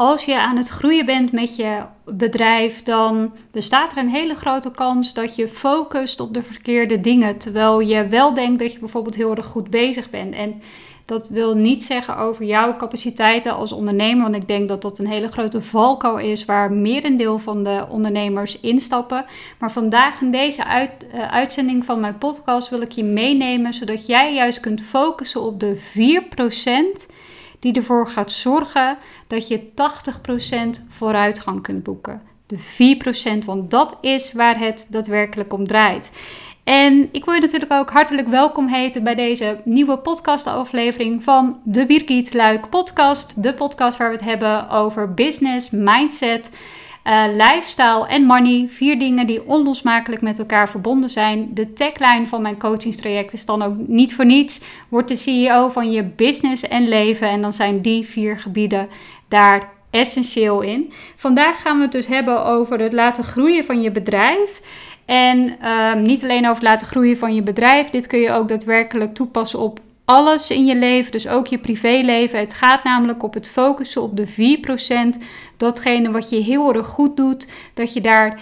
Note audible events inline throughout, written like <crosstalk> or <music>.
als je aan het groeien bent met je bedrijf, dan bestaat er een hele grote kans dat je focust op de verkeerde dingen. Terwijl je wel denkt dat je bijvoorbeeld heel erg goed bezig bent. En dat wil niet zeggen over jouw capaciteiten als ondernemer, want ik denk dat dat een hele grote valkuil is waar merendeel van de ondernemers instappen. Maar vandaag in deze uh, uitzending van mijn podcast wil ik je meenemen, zodat jij juist kunt focussen op de 4% die ervoor gaat zorgen dat je 80% vooruitgang kunt boeken. De 4%, want dat is waar het daadwerkelijk om draait. En ik wil je natuurlijk ook hartelijk welkom heten bij deze nieuwe podcastaflevering van de Birgit Luik podcast. De podcast waar we het hebben over business, mindset, uh, lifestyle en money. Vier dingen die onlosmakelijk met elkaar verbonden zijn. De tagline van mijn coachingstraject is dan ook niet voor niets. Word de CEO van je business en leven. En dan zijn die vier gebieden daar essentieel in. Vandaag gaan we het dus hebben over het laten groeien van je bedrijf. En um, niet alleen over het laten groeien van je bedrijf. Dit kun je ook daadwerkelijk toepassen op alles in je leven, dus ook je privéleven. Het gaat namelijk op het focussen op de 4%. Datgene wat je heel erg goed doet, dat je daar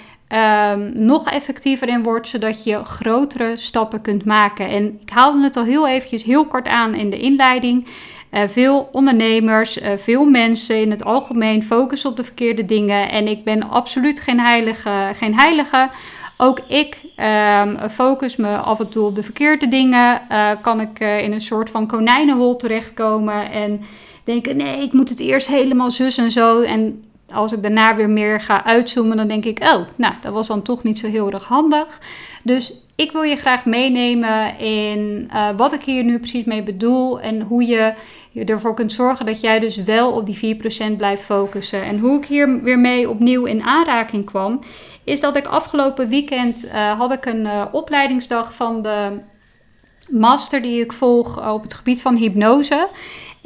um, nog effectiever in wordt, zodat je grotere stappen kunt maken. En ik haalde het al heel eventjes heel kort aan in de inleiding. Uh, veel ondernemers, uh, veel mensen in het algemeen focussen op de verkeerde dingen. En ik ben absoluut geen heilige. Geen heilige ook ik um, focus me af en toe op de verkeerde dingen. Uh, kan ik uh, in een soort van konijnenhol terechtkomen en denken: nee, ik moet het eerst helemaal zus en zo. En als ik daarna weer meer ga uitzoomen, dan denk ik: oh, nou, dat was dan toch niet zo heel erg handig. Dus ik wil je graag meenemen in uh, wat ik hier nu precies mee bedoel en hoe je je ervoor kunt zorgen dat jij dus wel op die 4% blijft focussen. En hoe ik hier weer mee opnieuw in aanraking kwam, is dat ik afgelopen weekend uh, had ik een uh, opleidingsdag van de master die ik volg op het gebied van hypnose.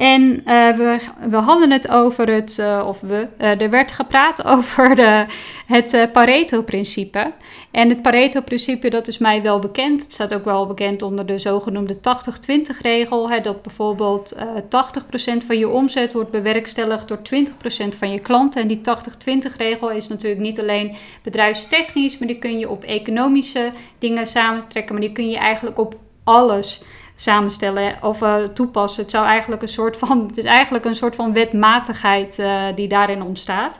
En uh, we, we hadden het over het, uh, of we, uh, er werd gepraat <laughs> over de, het Pareto-principe. En het Pareto-principe, dat is mij wel bekend. Het staat ook wel bekend onder de zogenoemde 80-20-regel. Dat bijvoorbeeld 80% van je omzet wordt bewerkstelligd door 20% van je klanten. En die 80-20-regel is natuurlijk niet alleen bedrijfstechnisch, maar die kun je op economische dingen samentrekken. Maar die kun je eigenlijk op alles samenstellen of uh, toepassen. Het zou eigenlijk een soort van, het is eigenlijk een soort van wetmatigheid uh, die daarin ontstaat.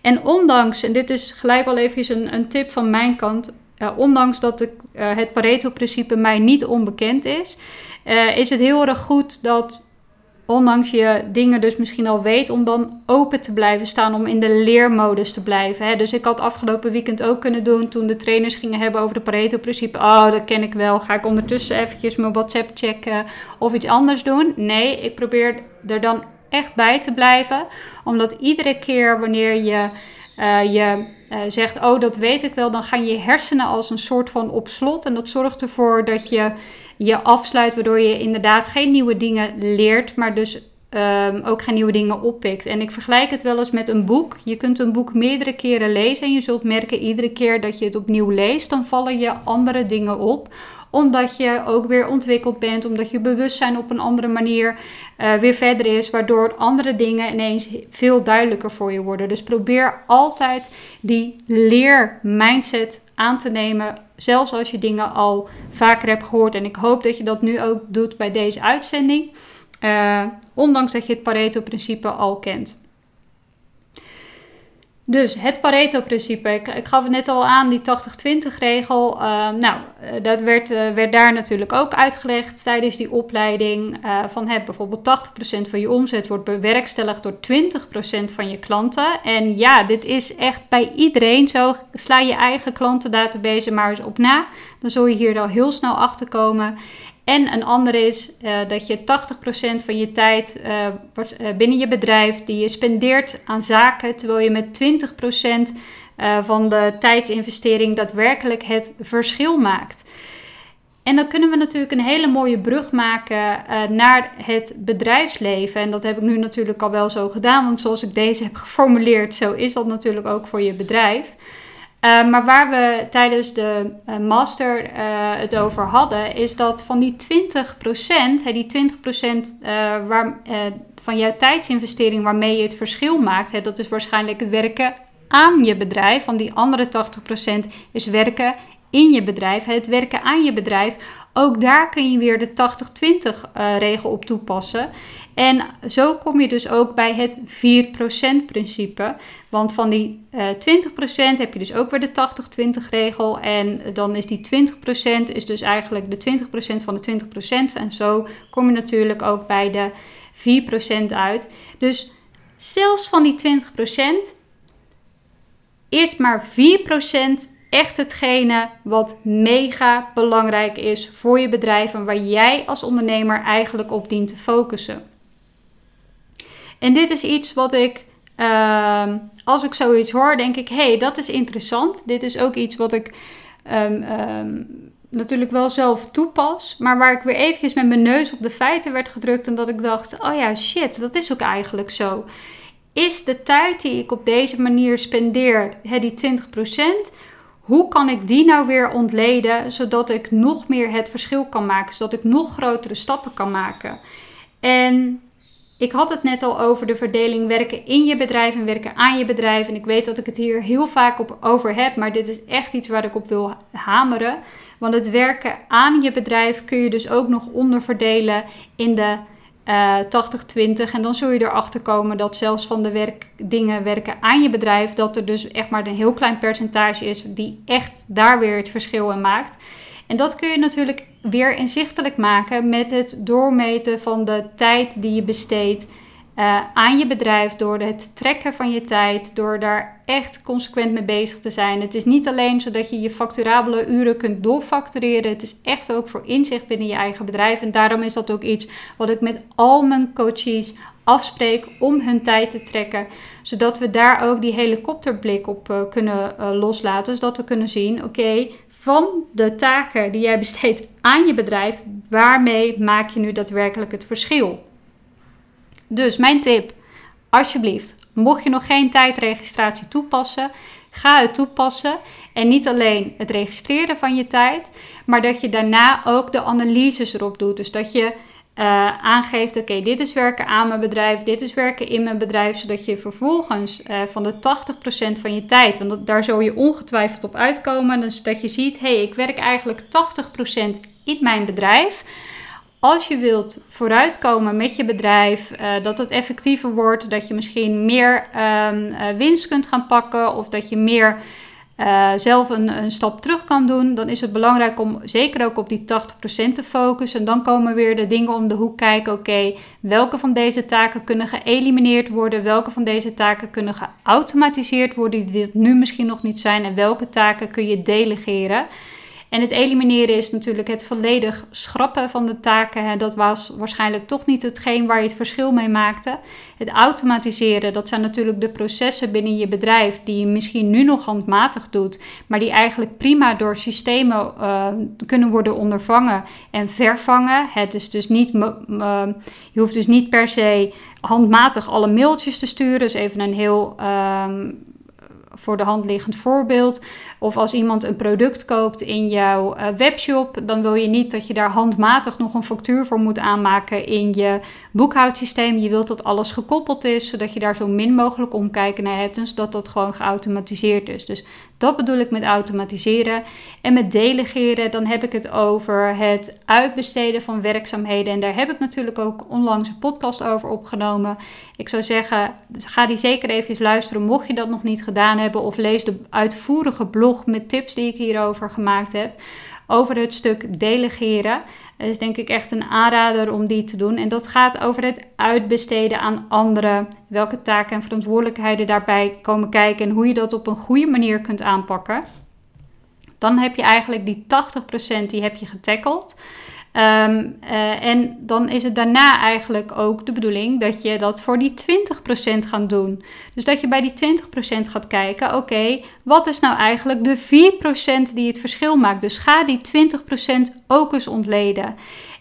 En ondanks, en dit is gelijk al even een, een tip van mijn kant, uh, ondanks dat de, het Pareto-principe mij niet onbekend is, is het heel erg goed dat ondanks je dingen dus misschien al weet, om dan open te blijven staan, om in de leermodus te blijven. Hè? Dus ik had afgelopen weekend ook kunnen doen toen de trainers gingen hebben over de Pareto-principe. Oh, dat ken ik wel. Ga ik ondertussen eventjes mijn WhatsApp checken of iets anders doen? Nee, ik probeer er dan echt bij te blijven, omdat iedere keer wanneer je uh, je uh, zegt, oh dat weet ik wel, dan gaan je hersenen als een soort van op slot. En dat zorgt ervoor dat je je afsluit, waardoor je inderdaad geen nieuwe dingen leert, maar dus um, ook geen nieuwe dingen oppikt. En ik vergelijk het wel eens met een boek. Je kunt een boek meerdere keren lezen en je zult merken iedere keer dat je het opnieuw leest, dan vallen je andere dingen op omdat je ook weer ontwikkeld bent, omdat je bewustzijn op een andere manier uh, weer verder is, waardoor andere dingen ineens veel duidelijker voor je worden. Dus probeer altijd die leermindset aan te nemen, zelfs als je dingen al vaker hebt gehoord. En ik hoop dat je dat nu ook doet bij deze uitzending, uh, ondanks dat je het Pareto-principe al kent. Dus het Pareto-principe, ik, gaf het net al aan, die 80-20-regel. Uh, nou, eh, dat werd, uh, werd daar natuurlijk ook uitgelegd tijdens die opleiding. Uh, van heb bijvoorbeeld 80% van je omzet wordt bewerkstelligd door 20% van je klanten. En ja, dit is echt bij iedereen zo. Sla je eigen klantendatabase maar eens op na. Dan zul je hier al heel snel achter komen. En een andere is uh, dat je 80% van je tijd uh, wordt, uh, binnen je bedrijf die je spendeert aan zaken, terwijl je met 20% van de tijdsinvestering daadwerkelijk het verschil maakt. En dan kunnen we natuurlijk een hele mooie brug maken naar het bedrijfsleven. En dat heb ik nu natuurlijk al wel zo gedaan, want zoals ik deze heb <laughs> geformuleerd, zo is dat natuurlijk ook voor je bedrijf. Uh, maar waar we tijdens de uh, master uh, het over hadden, is dat van die 20%, hè, die 20% waar, van jouw tijdsinvestering waarmee je het verschil maakt, dat is waarschijnlijk werken aan je bedrijf. Van die andere 80% is werken in je bedrijf, het werken aan je bedrijf. Ook daar kun je weer de 80-20 uh, regel op toepassen. En zo kom je dus ook bij het 4% principe. Want van die uh, eh, 20% heb je dus ook weer de 80-20 regel. En dan is die 20% is dus eigenlijk de 20% van de 20%. En zo kom je natuurlijk ook bij de 4% uit. Dus zelfs van die 20% eerst maar 4% echt hetgene wat mega belangrijk is voor je bedrijf en waar jij als ondernemer eigenlijk op dient te focussen. En dit is iets wat ik, uh, als ik zoiets hoor, denk ik: hé, hey, dat is interessant. Dit is ook iets wat ik um, um, natuurlijk wel zelf toepas, maar waar ik weer eventjes met mijn neus op de feiten werd gedrukt en dat ik dacht: oh ja, shit, dat is ook eigenlijk zo. Is de tijd die ik op deze manier spendeer, die 20%, hoe kan ik die nou weer ontleden zodat ik nog meer het verschil kan maken, zodat ik nog grotere stappen kan maken? En ik had het net al over de verdeling werken in je bedrijf en werken aan je bedrijf. En ik weet dat ik het hier heel vaak op over heb, maar dit is echt iets waar ik op wil hameren. Want het werken aan je bedrijf kun je dus ook nog onderverdelen in de uh, eh, 80-20. En dan zul je erachter komen dat zelfs van de werk, dingen werken aan je bedrijf, dat er dus echt maar een heel klein percentage is die echt daar weer het verschil in maakt. En dat kun je natuurlijk weer inzichtelijk maken met het doormeten van de tijd die je besteedt uh, aan je bedrijf, door het trekken van je tijd, door daar echt consequent mee bezig te zijn. Het is niet alleen zodat je je facturabele uren kunt doorfactureren, het is echt ook voor inzicht binnen je eigen bedrijf. En daarom is dat ook iets wat ik met al mijn coaches afspreek om hun tijd te trekken, zodat we daar ook die helikopterblik op uh, kunnen uh, loslaten, zodat we kunnen zien, oké, van de taken die jij besteedt aan je bedrijf, waarmee maak je nu daadwerkelijk het verschil? Dus mijn tip, alsjeblieft, mocht je nog geen tijdregistratie toepassen, ga het toepassen. En niet alleen het registreren van je tijd, maar dat je daarna ook de analyses erop doet. Dus dat je uh, aangeeft: oké, dit is werken aan mijn bedrijf, dit is werken in mijn bedrijf, zodat je vervolgens uh, van de 80% van je tijd, want daar zul je ongetwijfeld op uitkomen, dus dat je ziet: hé, hey, ik werk eigenlijk 80% in mijn bedrijf. Als je wilt vooruitkomen met je bedrijf, uh, dat het effectiever wordt, dat je misschien meer um, winst kunt gaan pakken of dat je meer uh, zelf een, een, stap terug kan doen, dan is het belangrijk om zeker ook op die 80% te focussen. En dan komen weer de dingen om de hoek kijken. Oké, welke van deze taken kunnen geëlimineerd worden? Welke van deze taken kunnen geautomatiseerd worden die dit nu misschien nog niet zijn? En welke taken kun je delegeren? En het elimineren is natuurlijk het volledig schrappen van de taken. Dat was waarschijnlijk toch niet hetgeen waar je het verschil mee maakte. Het automatiseren, dat zijn natuurlijk de processen binnen je bedrijf die je misschien nu nog handmatig doet, maar die eigenlijk prima door systemen uh, kunnen worden ondervangen en vervangen. Het is dus niet, je hoeft dus niet per se handmatig alle mailtjes te sturen. Dus even een heel uh, voor de hand liggend voorbeeld. Of als iemand een product koopt in jouw uh, webshop, dan wil je niet dat je daar handmatig nog een factuur voor moet aanmaken in je boekhoudsysteem. Je wilt dat alles gekoppeld is, zodat je daar zo min mogelijk omkijken naar hebt en zodat dat gewoon geautomatiseerd is. Dus dat bedoel ik met automatiseren. En met delegeren, dan heb ik het over het uitbesteden van werkzaamheden. En daar heb ik natuurlijk ook onlangs een podcast over opgenomen. Ik zou zeggen, ga die zeker even luisteren mocht je dat nog niet gedaan hebben. Of lees de uitvoerige blog met tips die ik hierover gemaakt heb over het stuk delegeren. Dat is denk ik echt een aanrader om die te doen. En dat gaat over het uitbesteden aan anderen. Welke taken en verantwoordelijkheden daarbij komen kijken en hoe je dat op een goede manier kunt aanpakken. Dan heb je eigenlijk die 80% die heb je getackeld. Um, uh, en dan is het daarna eigenlijk ook de bedoeling dat je dat voor die 20% gaat doen. Dus dat je bij die 20% gaat kijken, oké, wat is nou eigenlijk de 4% die het verschil maakt? Dus ga die 20% ook eens ontleden.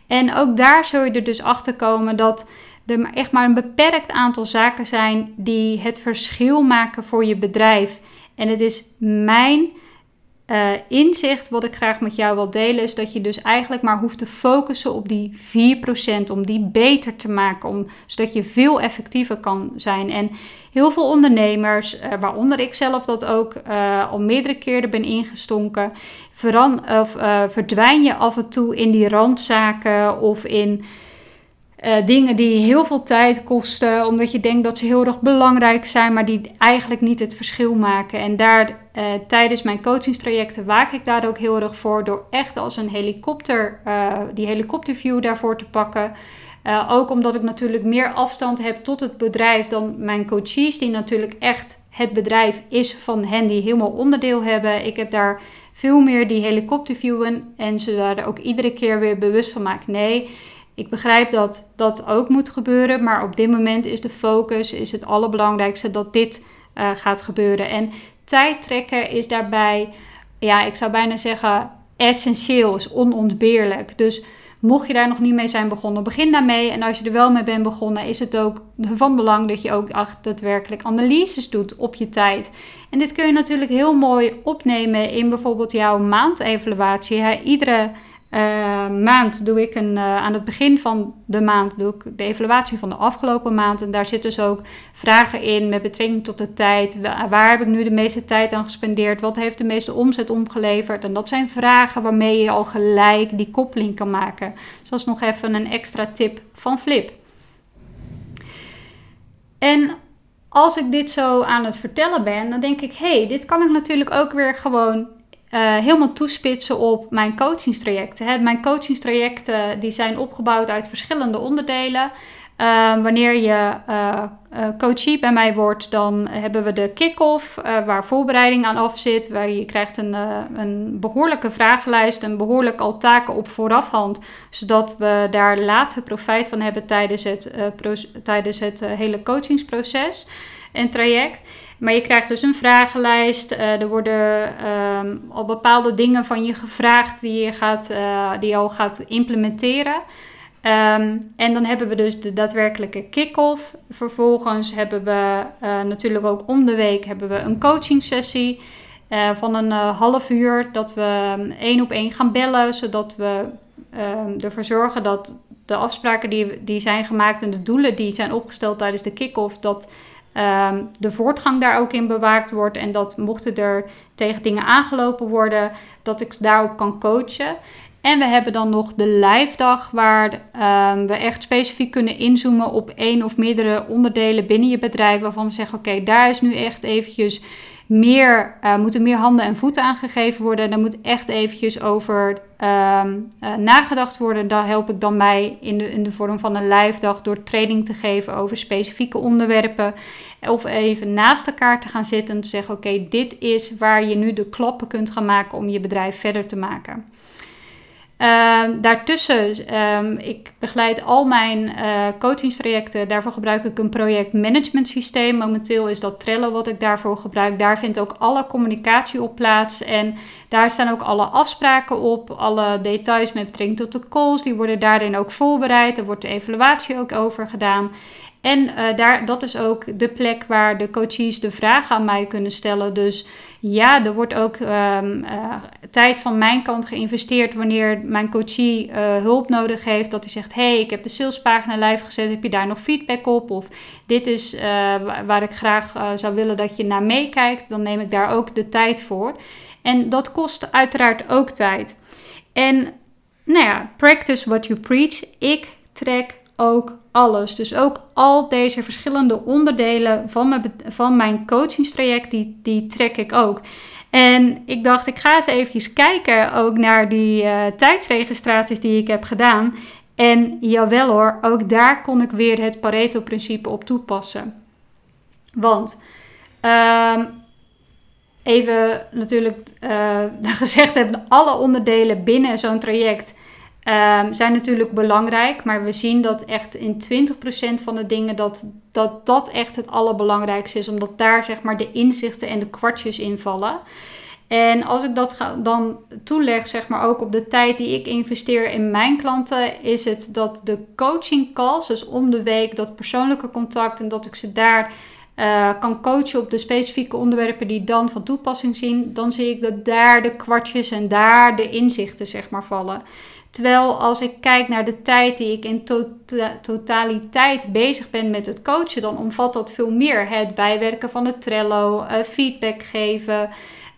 En ook daar zul je er dus achter komen dat er echt maar een beperkt aantal zaken zijn die het verschil maken voor je bedrijf. En het is mijn uh, inzicht wat ik graag met jou wil delen is dat je dus eigenlijk maar hoeft te focussen op die 4%, om die beter te maken, om, zodat je veel effectiever kan zijn. En heel veel ondernemers, uh, waaronder ik zelf dat ook uh, al meerdere keren ben ingestonken, veran, of, verdwijn je af en toe in die randzaken of in uh, dingen die heel veel tijd kosten, omdat je denkt dat ze heel erg belangrijk zijn, maar die eigenlijk niet het verschil maken. En daar uh, tijdens mijn coachingstrajecten waak ik daar ook heel erg voor, door echt als een helikopter, uh, die helikopterview daarvoor te pakken. ook omdat ik natuurlijk meer afstand heb tot het bedrijf dan mijn coaches, die natuurlijk echt het bedrijf is van hen die helemaal onderdeel hebben. Ik heb daar veel meer die helikopterviewen en ze daar ook iedere keer weer bewust van maken. Nee, ik begrijp dat dat ook moet gebeuren, maar op dit moment is de focus, is het allerbelangrijkste dat dit uh, gaat gebeuren. En tijd trekken is daarbij, ja, ik zou bijna zeggen, essentieel, is onontbeerlijk. Dus mocht je daar nog niet mee zijn begonnen, begin daarmee. En als je er wel mee bent begonnen, is het ook van belang dat je ook daadwerkelijk analyses doet op je tijd. En dit kun je natuurlijk heel mooi opnemen in bijvoorbeeld jouw maandevaluatie. Iedere uh, maand doe ik een, uh, aan het begin van de maand doe ik de evaluatie van de afgelopen maand. En daar zitten dus ook vragen in met betrekking tot de tijd. Waar heb ik nu de meeste tijd aan gespendeerd? Wat heeft de meeste omzet omgeleverd? En dat zijn vragen waarmee je al gelijk die koppeling kan maken. Zoals nog even een extra tip van Flip. En als ik dit zo aan het vertellen ben, dan denk ik: hé, hey, dit kan ik natuurlijk ook weer gewoon uh, helemaal toespitsen op mijn coachingstrajecten. Hè. Mijn coachingstrajecten die zijn opgebouwd uit verschillende onderdelen. Uh, wanneer je uh, bij mij wordt, dan hebben we de kick-off, waar voorbereiding aan af zit. Waar je krijgt een, een behoorlijke vragenlijst en behoorlijk al taken op voorafhand. Zodat we daar later profijt van hebben tijdens het, tijdens het hele coachingsproces en traject. Maar je krijgt dus een vragenlijst. Uh, er worden al bepaalde dingen van je gevraagd die je, gaat, uh, die je al gaat implementeren. Um, en dan hebben we dus de daadwerkelijke kick-off. Vervolgens hebben we uh, natuurlijk ook om de week hebben we een coaching sessie van een half uur. Dat we um, één op één gaan bellen, zodat we ervoor zorgen dat de afspraken die, die zijn gemaakt en de doelen die zijn opgesteld tijdens de kick-off, dat um, de voortgang daar ook in bewaakt wordt. En dat mochten er tegen dingen aangelopen worden, dat ik daarop kan coachen. En we hebben dan nog de live dag, waar um, we echt specifiek kunnen inzoomen op één of meerdere onderdelen binnen je bedrijf. Waarvan we zeggen: oké, daar is nu echt eventjes meer, uh, moeten meer handen en voeten aangegeven worden. Daar moet echt eventjes over um, uh, nagedacht worden. Daar help ik dan mij in de, in de vorm van een live dag door training te geven over specifieke onderwerpen. Of even naast elkaar te gaan zitten en te zeggen: Oké, dit is waar je nu de klappen kunt gaan maken om je bedrijf verder te maken. Uh, daartussen, um, ik begeleid al mijn uh, coachingstrajecten. Daarvoor gebruik ik een projectmanagement systeem. Momenteel is dat Trello wat ik daarvoor gebruik. Daar vindt ook alle communicatie op plaats. En daar staan ook alle afspraken op. Alle details met betrekking tot de calls. Die worden daarin ook voorbereid. Er wordt de evaluatie ook over gedaan. En uh, daar, dat is ook de plek waar de coaches de vragen aan mij kunnen stellen. Dus ja, er wordt ook um, uh, tijd van mijn kant geïnvesteerd wanneer mijn coachie uh, hulp nodig heeft. Dat hij zegt, hey, ik heb de salespagina live gezet, heb je daar nog feedback op? Of dit is waar ik graag zou willen dat je naar meekijkt. Dan neem ik daar ook de tijd voor. En dat kost uiteraard ook tijd. En nou ja, practice what you preach. Ik trek ook alles. Dus ook al deze verschillende onderdelen van mijn, van mijn coachingstraject, die, die trek ik ook. En ik dacht, ik ga eens even kijken ook naar die uh, tijdsregistraties die ik heb gedaan. En jawel hoor, ook daar kon ik weer het Pareto-principe op toepassen. Want uh, even natuurlijk uh, <laughs> gezegd hebben, alle onderdelen binnen zo'n traject Um, zijn natuurlijk belangrijk, maar we zien dat echt in 20% van de dingen dat, dat dat echt het allerbelangrijkste is, omdat daar zeg maar de inzichten en de kwartjes in vallen. En als ik dat dan toeleg, zeg maar ook op de tijd die ik investeer in mijn klanten, is het dat de coaching calls, dus om de week, dat persoonlijke contact en dat ik ze daar uh, kan coachen op de specifieke onderwerpen die dan van toepassing zien, dan zie ik dat daar de kwartjes en daar de inzichten zeg maar vallen. Terwijl als ik kijk naar de tijd die ik in tota-, totaliteit bezig ben met het coachen, dan omvat dat veel meer. Het bijwerken van het Trello, uh, feedback geven,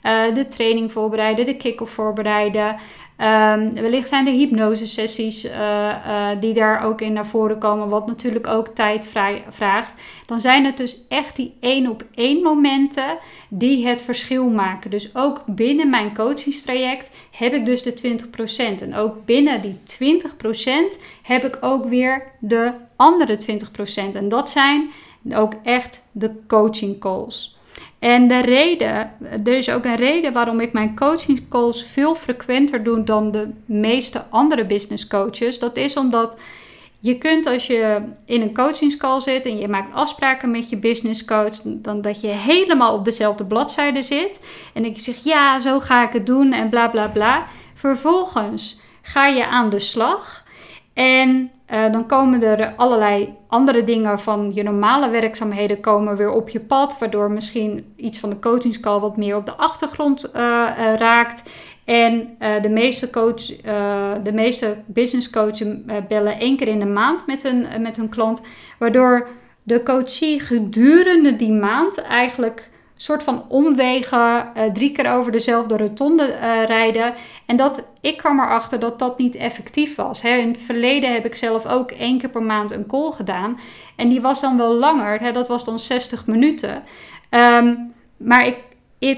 uh, de training voorbereiden, de kick-off voorbereiden. Um, wellicht zijn er hypnosesessies uh, uh, die daar ook in naar voren komen, wat natuurlijk ook tijd vraagt. Dan zijn het dus echt die één op één momenten die het verschil maken. Dus ook binnen mijn coachingstraject heb ik dus de 20%. En ook binnen die 20% heb ik ook weer de andere 20%. En dat zijn ook echt de coaching calls. En de reden, er is ook een reden waarom ik mijn coaching calls veel frequenter doe dan de meeste andere business coaches. Dat is omdat je kunt als je in een coachingscall zit en je maakt afspraken met je business coach, dan dat je helemaal op dezelfde bladzijde zit. En ik zeg ja, zo ga ik het doen en bla bla bla. Vervolgens ga je aan de slag. En uh, dan komen er allerlei andere dingen van je normale werkzaamheden komen weer op je pad, waardoor misschien iets van de coachingscall wat meer op de achtergrond uh, uh, raakt. En de, meeste coach, de meeste business coaches bellen één keer in de maand met hun, met hun klant, waardoor de coachie gedurende die maand eigenlijk soort van omwegen, uh, drie keer over dezelfde rotonde uh, rijden. En dat, ik kwam erachter dat dat niet effectief was. Hè. In het verleden heb ik zelf ook één keer per maand een call gedaan. En die was dan wel langer, hè, dat was dan 60 minuten. Um, maar ik,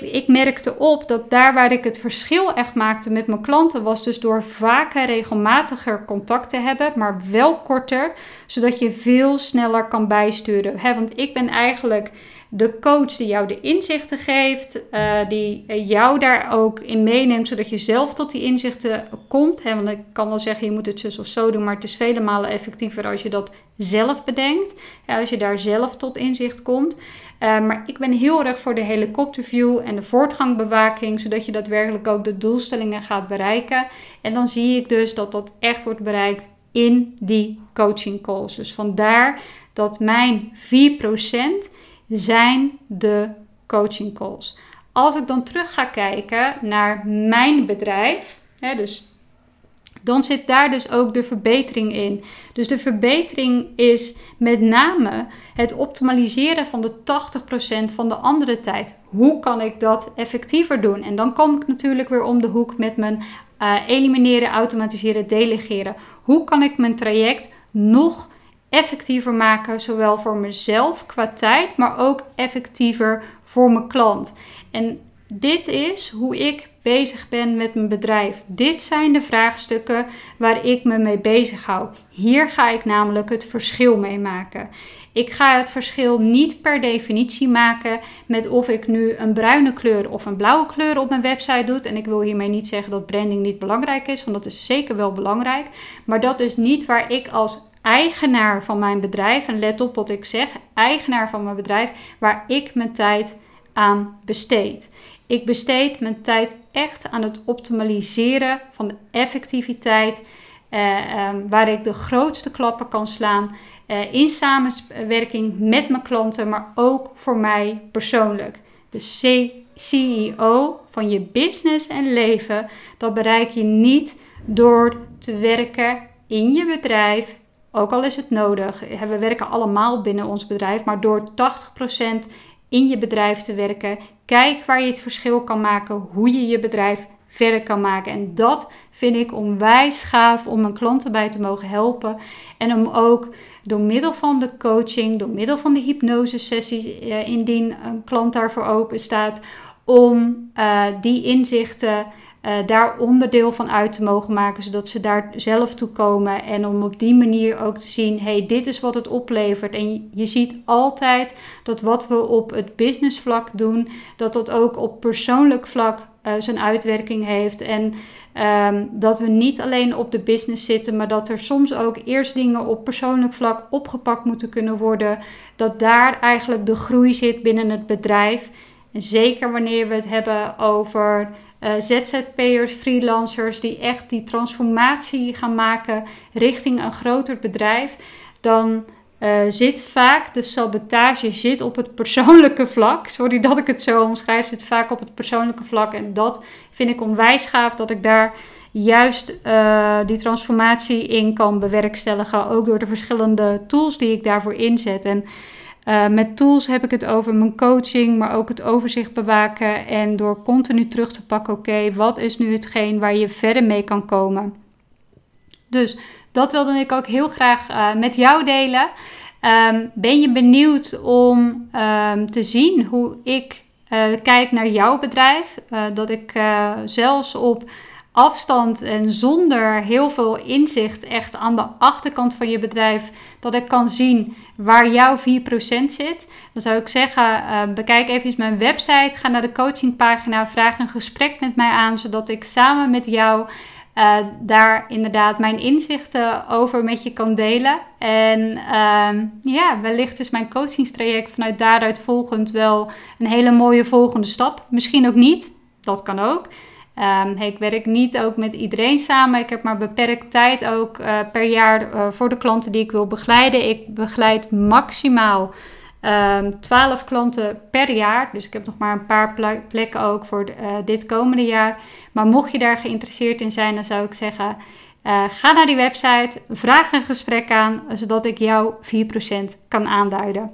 ik, merkte op dat daar waar ik het verschil echt maakte met mijn klanten, was dus door vaker regelmatiger contact te hebben, maar wel korter, zodat je veel sneller kan bijsturen. Want ik ben eigenlijk de coach die jou de inzichten geeft, uh, die jou daar ook in meeneemt, zodat je zelf tot die inzichten komt. Hè? Want ik kan wel zeggen, je moet het zus of zo doen, maar het is vele malen effectiever als je dat zelf bedenkt. als je daar zelf tot inzicht komt. Uh, maar ik ben heel erg voor de helikopterview en de voortgangbewaking, zodat je daadwerkelijk ook de doelstellingen gaat bereiken. En dan zie ik dus dat dat echt wordt bereikt in die coaching calls. Dus vandaar dat mijn 4% zijn de coaching calls. Als ik dan terug ga kijken naar mijn bedrijf, hè, dus, dan zit daar dus ook de verbetering in. Dus de verbetering is met name het optimaliseren van de 80% van de andere tijd. Hoe kan ik dat effectiever doen? En dan kom ik natuurlijk weer om de hoek met mijn uh, elimineren, automatiseren, delegeren. Hoe kan ik mijn traject nog effectiever maken, zowel voor mezelf qua tijd, maar ook effectiever voor mijn klant. En dit is hoe ik bezig ben met mijn bedrijf. Dit zijn de vraagstukken waar ik me mee bezig hou. Hier ga ik namelijk het verschil mee maken. Ik ga het verschil niet per definitie maken met of ik nu een bruine kleur of een blauwe kleur op mijn website doe. En ik wil hiermee niet zeggen dat branding niet belangrijk is, want dat is zeker wel belangrijk. Maar dat is niet waar ik als eigenaar van mijn bedrijf, en let op wat ik zeg, eigenaar van mijn bedrijf, waar ik mijn tijd aan besteed. Ik besteed mijn tijd echt aan het optimaliseren van de effectiviteit, eh, eh, waar ik de grootste klappen kan slaan eh, in samenwerking met mijn klanten, maar ook voor mij persoonlijk. De CEO van je business en leven, dat bereik je niet door te werken in je bedrijf ook al is het nodig. We werken allemaal binnen ons bedrijf, maar door 80% in je bedrijf te werken, kijk waar je het verschil kan maken, hoe je je bedrijf verder kan maken. En dat vind ik onwijs gaaf om mijn klanten bij te mogen helpen. En om ook door middel van de coaching, door middel van de hypnose sessies, eh, indien een klant daarvoor open staat, om uh, die inzichten uh, daar onderdeel van uit te mogen maken, zodat ze daar zelf toe komen. En om op die manier ook te zien: hey, dit is wat het oplevert. En je, ziet altijd dat wat we op het businessvlak doen, dat dat ook op persoonlijk vlak uh, zijn uitwerking heeft. En um, dat we niet alleen op de business zitten, maar dat er soms ook eerst dingen op persoonlijk vlak opgepakt moeten kunnen worden. Dat daar eigenlijk de groei zit binnen het bedrijf. En zeker wanneer we het hebben over uh, ZZP'ers, freelancers die echt die transformatie gaan maken richting een groter bedrijf, dan uh, zit vaak, de sabotage zit op het persoonlijke vlak. <laughs> Sorry dat ik het zo omschrijf, zit vaak op het persoonlijke vlak. En dat vind ik onwijs gaaf dat ik daar juist uh, die transformatie in kan bewerkstelligen. Ook door de verschillende tools die ik daarvoor inzet. En uh, met tools heb ik het over mijn coaching, maar ook het overzicht bewaken. En door continu terug te pakken, oké, wat is nu hetgeen waar je verder mee kan komen. Dus dat wilde ik ook heel graag uh, met jou delen. Um, ben je benieuwd om um, te zien hoe ik uh, kijk naar jouw bedrijf? dat ik zelfs op afstand en zonder heel veel inzicht echt aan de achterkant van je bedrijf dat ik kan zien waar jouw 4% zit. Dan zou ik zeggen, uh, bekijk even mijn website, ga naar de coachingpagina, vraag een gesprek met mij aan, zodat ik samen met jou uh, daar inderdaad mijn inzichten over met je kan delen. En uh, ja, wellicht is mijn coachingstraject vanuit daaruit volgend wel een hele mooie volgende stap. Misschien ook niet, dat kan ook. Um, ik werk niet ook met iedereen samen. Ik heb maar beperkt tijd ook uh, per jaar uh, voor de klanten die ik wil begeleiden. Ik begeleid maximaal um, ehm, 12 klanten per jaar. Dus ik heb nog maar een paar plekken ook voor de, uh, dit komende jaar. Maar mocht je daar geïnteresseerd in zijn, dan zou ik zeggen: ga naar die website, vraag een gesprek aan, zodat ik jou 4% kan aanduiden.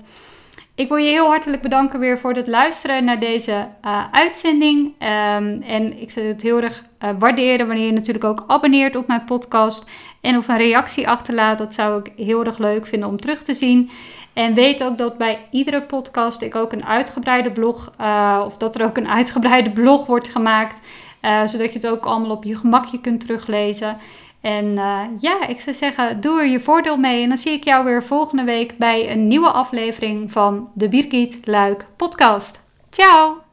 Ik wil je heel hartelijk bedanken weer voor het luisteren naar deze uh, uitzending. Um, en ik zou het heel erg uh, waarderen wanneer je natuurlijk ook abonneert op mijn podcast. En of een reactie achterlaat. Dat zou ik heel erg leuk vinden om terug te zien. En weet ook dat bij iedere podcast ik ook een uitgebreide blog, uh, of dat er ook een uitgebreide blog wordt gemaakt. zodat je het ook allemaal op je gemakje kunt teruglezen. En uh, ja, ik zou zeggen, doe er je voordeel mee. En dan zie ik jou weer volgende week bij een nieuwe aflevering van de Birgit Luik podcast. Ciao!